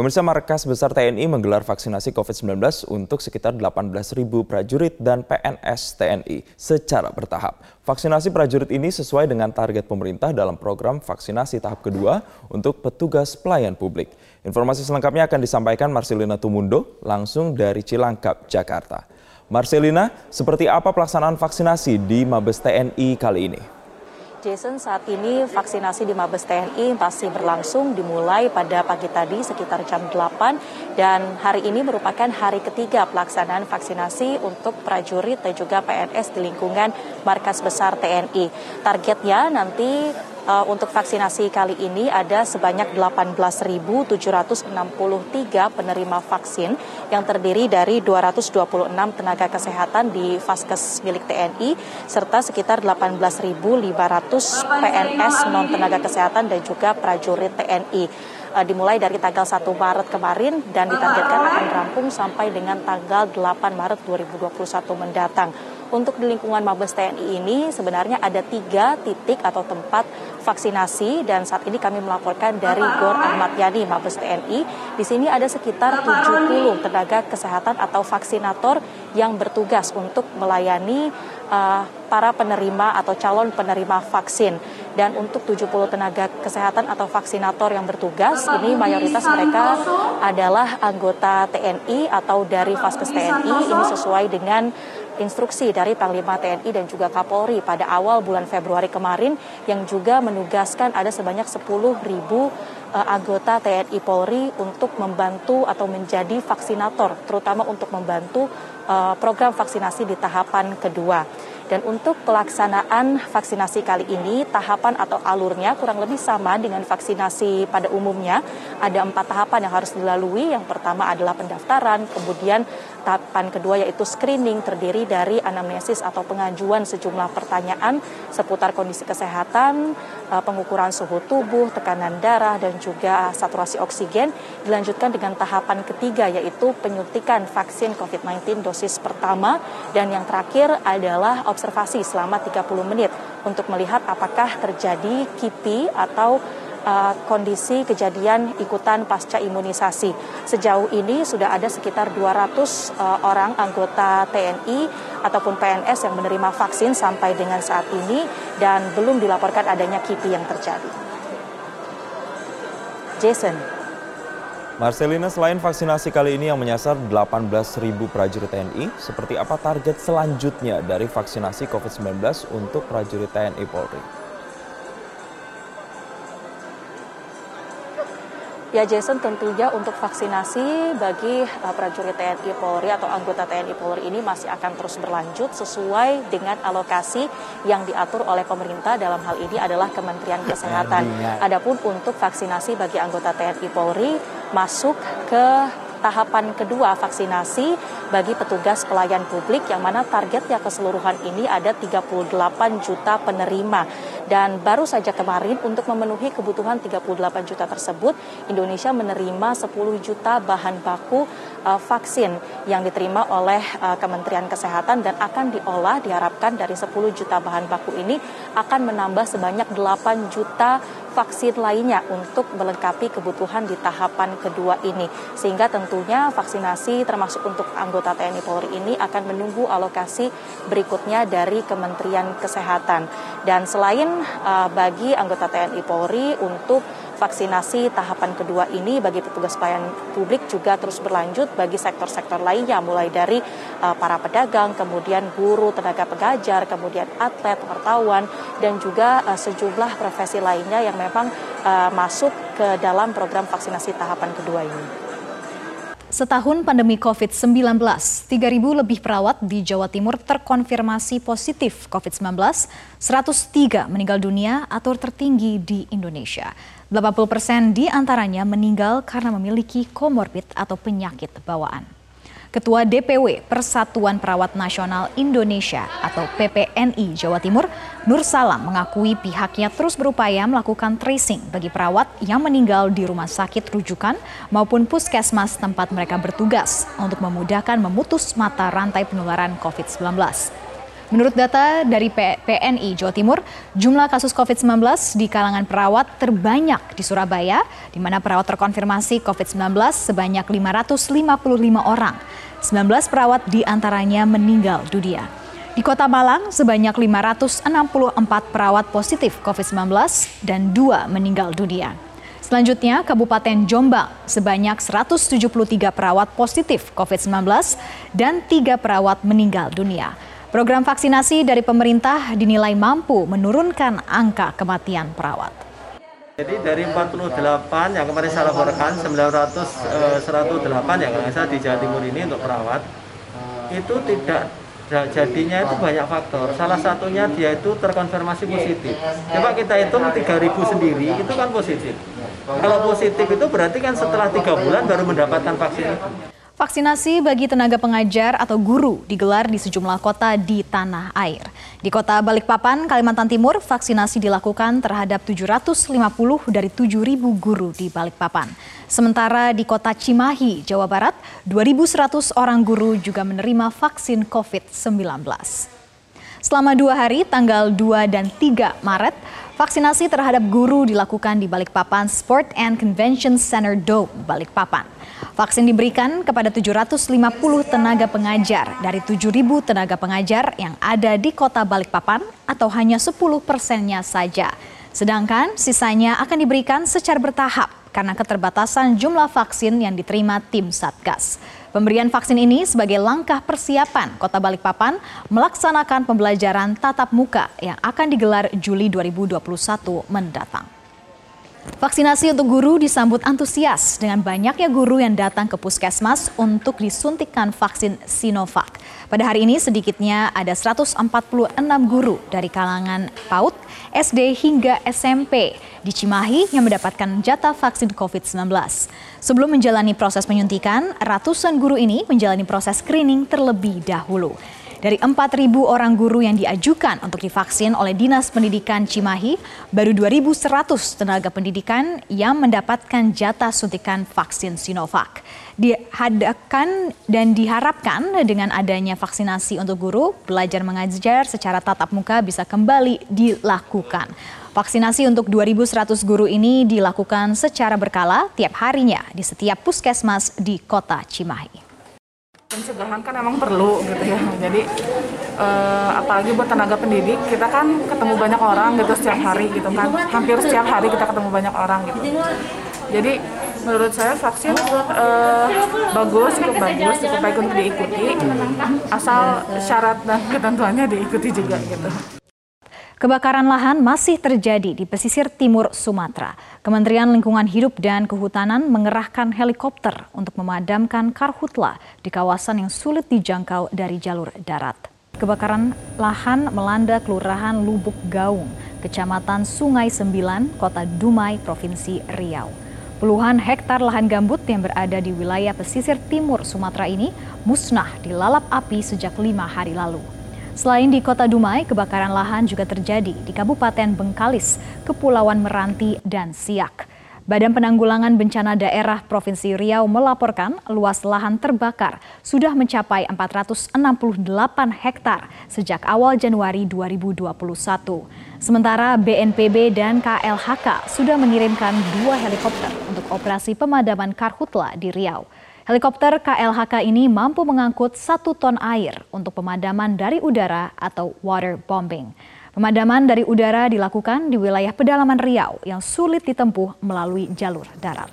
Pemirsa Markas Besar TNI menggelar vaksinasi COVID-19 untuk sekitar 18.000 prajurit dan PNS TNI secara bertahap. Vaksinasi prajurit ini sesuai dengan target pemerintah dalam program vaksinasi tahap kedua untuk petugas pelayan publik. Informasi selengkapnya akan disampaikan Marcelina Tumundo langsung dari Cilangkap, Jakarta. Marcelina, seperti apa pelaksanaan vaksinasi di Mabes TNI kali ini? Jason, saat ini vaksinasi di Mabes TNI masih berlangsung dimulai pada pagi tadi sekitar jam 8 dan hari ini merupakan hari ketiga pelaksanaan vaksinasi untuk prajurit dan juga PNS di lingkungan Markas Besar TNI. Targetnya nanti uh, untuk vaksinasi kali ini ada sebanyak 18.763 penerima vaksin yang terdiri dari 226 tenaga kesehatan di Vaskes milik TNI serta sekitar 18.500 PNS non tenaga kesehatan dan juga prajurit TNI uh, dimulai dari tanggal 1 Maret kemarin dan ditargetkan akan rampung sampai dengan tanggal 8 Maret 2021 mendatang. Untuk di lingkungan Mabes TNI ini sebenarnya ada tiga titik atau tempat vaksinasi dan saat ini kami melaporkan dari Gor Ahmad Yani Mabes TNI. Di sini ada sekitar 70 tenaga kesehatan atau vaksinator yang bertugas untuk melayani uh, para penerima atau calon penerima vaksin. Dan untuk 70 tenaga kesehatan atau vaksinator yang bertugas, ini mayoritas mereka adalah anggota TNI atau dari Vaskes TNI. Ini sesuai dengan instruksi dari Panglima TNI dan juga Kapolri pada awal bulan Februari kemarin yang juga menugaskan ada sebanyak 10 ribu uh, anggota TNI Polri untuk membantu atau menjadi vaksinator, terutama untuk membantu uh, program vaksinasi di tahapan kedua. Dan untuk pelaksanaan vaksinasi kali ini, tahapan atau alurnya kurang lebih sama dengan vaksinasi pada umumnya. Ada empat tahapan yang harus dilalui. Yang pertama adalah pendaftaran, kemudian tahapan kedua yaitu screening terdiri dari anamnesis atau pengajuan sejumlah pertanyaan seputar kondisi kesehatan, eh, pengukuran suhu tubuh, tekanan darah, dan juga saturasi oksigen. Dilanjutkan dengan tahapan ketiga yaitu penyuntikan vaksin COVID-19 dosis pertama. Dan yang terakhir adalah observasi selama 30 menit untuk melihat apakah terjadi KIPI atau uh, kondisi kejadian ikutan pasca imunisasi. Sejauh ini sudah ada sekitar 200 uh, orang anggota TNI ataupun PNS yang menerima vaksin sampai dengan saat ini dan belum dilaporkan adanya KIPI yang terjadi. Jason. Marcelina, selain vaksinasi kali ini yang menyasar 18.000 prajurit TNI, seperti apa target selanjutnya dari vaksinasi COVID-19 untuk prajurit TNI Polri? Ya Jason tentunya untuk vaksinasi bagi uh, prajurit TNI Polri atau anggota TNI Polri ini masih akan terus berlanjut sesuai dengan alokasi yang diatur oleh pemerintah dalam hal ini adalah Kementerian Kesehatan. Adapun untuk vaksinasi bagi anggota TNI Polri masuk ke tahapan kedua vaksinasi bagi petugas pelayan publik yang mana targetnya keseluruhan ini ada 38 juta penerima. Dan baru saja kemarin untuk memenuhi kebutuhan 38 juta tersebut, Indonesia menerima 10 juta bahan baku uh, vaksin yang diterima oleh uh, Kementerian Kesehatan dan akan diolah diharapkan dari 10 juta bahan baku ini akan menambah sebanyak 8 juta vaksin lainnya untuk melengkapi kebutuhan di tahapan kedua ini. Sehingga tentunya vaksinasi termasuk untuk anggota TNI Polri ini akan menunggu alokasi berikutnya dari Kementerian Kesehatan. Dan selain uh, bagi anggota TNI Polri untuk vaksinasi tahapan kedua ini bagi petugas pelayanan publik juga terus berlanjut bagi sektor-sektor lainnya mulai dari uh, para pedagang, kemudian guru, tenaga pengajar, kemudian atlet, wartawan dan juga uh, sejumlah profesi lainnya yang memang uh, masuk ke dalam program vaksinasi tahapan kedua ini. Setahun pandemi COVID-19, 3.000 lebih perawat di Jawa Timur terkonfirmasi positif COVID-19, 103 meninggal dunia atau tertinggi di Indonesia. 80 persen di antaranya meninggal karena memiliki komorbid atau penyakit bawaan. Ketua DPW Persatuan Perawat Nasional Indonesia atau PPNI Jawa Timur, Nur Salam mengakui pihaknya terus berupaya melakukan tracing bagi perawat yang meninggal di rumah sakit rujukan maupun puskesmas tempat mereka bertugas untuk memudahkan memutus mata rantai penularan COVID-19. Menurut data dari PNI Jawa Timur, jumlah kasus COVID-19 di kalangan perawat terbanyak di Surabaya, di mana perawat terkonfirmasi COVID-19 sebanyak 555 orang. 19 perawat di antaranya meninggal dunia. Di Kota Malang, sebanyak 564 perawat positif COVID-19 dan dua meninggal dunia. Selanjutnya, Kabupaten Jombang sebanyak 173 perawat positif COVID-19 dan tiga perawat meninggal dunia. Program vaksinasi dari pemerintah dinilai mampu menurunkan angka kematian perawat. Jadi dari 48 yang kemarin saya laporkan 900 eh, 108 yang saya di Jawa Timur ini untuk perawat itu tidak jadinya itu banyak faktor. Salah satunya dia itu terkonfirmasi positif. Coba kita hitung 3000 sendiri itu kan positif. Kalau positif itu berarti kan setelah tiga bulan baru mendapatkan vaksin itu. Vaksinasi bagi tenaga pengajar atau guru digelar di sejumlah kota di tanah air. Di kota Balikpapan, Kalimantan Timur, vaksinasi dilakukan terhadap 750 dari 7.000 guru di Balikpapan. Sementara di kota Cimahi, Jawa Barat, 2.100 orang guru juga menerima vaksin COVID-19. Selama dua hari, tanggal 2 dan 3 Maret, vaksinasi terhadap guru dilakukan di Balikpapan Sport and Convention Center Dome, Balikpapan. Vaksin diberikan kepada 750 tenaga pengajar dari 7.000 tenaga pengajar yang ada di kota Balikpapan atau hanya 10 persennya saja. Sedangkan sisanya akan diberikan secara bertahap karena keterbatasan jumlah vaksin yang diterima tim Satgas. Pemberian vaksin ini sebagai langkah persiapan Kota Balikpapan melaksanakan pembelajaran tatap muka yang akan digelar Juli 2021 mendatang. Vaksinasi untuk guru disambut antusias dengan banyaknya guru yang datang ke puskesmas untuk disuntikkan vaksin Sinovac. Pada hari ini sedikitnya ada 146 guru dari kalangan PAUD, SD hingga SMP di Cimahi yang mendapatkan jatah vaksin COVID-19. Sebelum menjalani proses penyuntikan, ratusan guru ini menjalani proses screening terlebih dahulu. Dari 4.000 orang guru yang diajukan untuk divaksin oleh Dinas Pendidikan Cimahi, baru 2.100 tenaga pendidikan yang mendapatkan jatah suntikan vaksin Sinovac. Dihadakan dan diharapkan dengan adanya vaksinasi untuk guru, belajar mengajar secara tatap muka bisa kembali dilakukan. Vaksinasi untuk 2.100 guru ini dilakukan secara berkala tiap harinya di setiap puskesmas di kota Cimahi pencegahan kan emang perlu gitu ya. Jadi uh, apalagi buat tenaga pendidik kita kan ketemu banyak orang gitu setiap hari gitu kan. Hampir setiap hari kita ketemu banyak orang gitu. Jadi menurut saya vaksin uh, bagus cukup bagus cukup baik untuk diikuti. Asal syarat dan ketentuannya diikuti juga gitu Kebakaran lahan masih terjadi di pesisir timur Sumatera. Kementerian Lingkungan Hidup dan Kehutanan mengerahkan helikopter untuk memadamkan karhutla di kawasan yang sulit dijangkau dari jalur darat. Kebakaran lahan melanda Kelurahan Lubuk Gaung, Kecamatan Sungai Sembilan, Kota Dumai, Provinsi Riau. Puluhan hektar lahan gambut yang berada di wilayah pesisir timur Sumatera ini musnah dilalap api sejak lima hari lalu. Selain di kota Dumai, kebakaran lahan juga terjadi di Kabupaten Bengkalis, Kepulauan Meranti, dan Siak. Badan Penanggulangan Bencana Daerah Provinsi Riau melaporkan luas lahan terbakar sudah mencapai 468 hektar sejak awal Januari 2021. Sementara BNPB dan KLHK sudah mengirimkan dua helikopter untuk operasi pemadaman karhutla di Riau. Helikopter KLHK ini mampu mengangkut satu ton air untuk pemadaman dari udara atau water bombing. Pemadaman dari udara dilakukan di wilayah pedalaman Riau yang sulit ditempuh melalui jalur darat.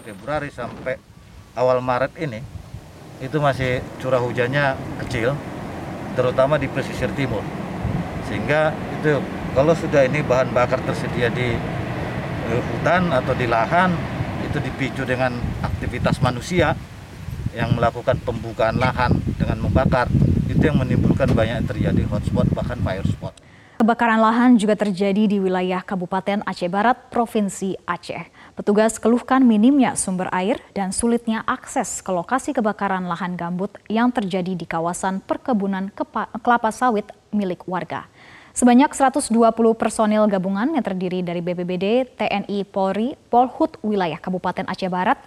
Februari sampai awal Maret ini itu masih curah hujannya kecil, terutama di pesisir timur. Sehingga itu kalau sudah ini bahan bakar tersedia di eh, hutan atau di lahan itu dipicu dengan aktivitas manusia yang melakukan pembukaan lahan dengan membakar itu yang menimbulkan banyak terjadi hotspot bahkan fire spot. Kebakaran lahan juga terjadi di wilayah Kabupaten Aceh Barat, Provinsi Aceh. Petugas keluhkan minimnya sumber air dan sulitnya akses ke lokasi kebakaran lahan gambut yang terjadi di kawasan perkebunan kelapa sawit milik warga. Sebanyak 120 personil gabungan yang terdiri dari BPBD, TNI, Polri, Polhut wilayah Kabupaten Aceh Barat,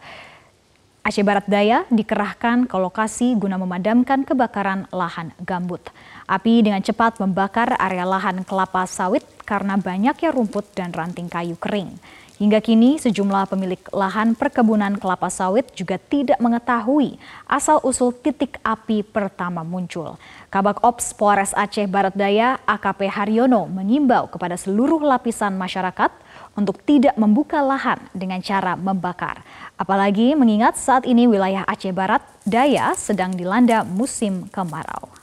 Aceh Barat Daya dikerahkan ke lokasi guna memadamkan kebakaran lahan gambut. Api dengan cepat membakar area lahan kelapa sawit karena banyaknya rumput dan ranting kayu kering. Hingga kini sejumlah pemilik lahan perkebunan kelapa sawit juga tidak mengetahui asal-usul titik api pertama muncul. Kabak Ops Polres Aceh Barat Daya AKP Haryono mengimbau kepada seluruh lapisan masyarakat untuk tidak membuka lahan dengan cara membakar. Apalagi mengingat saat ini wilayah Aceh Barat Daya sedang dilanda musim kemarau.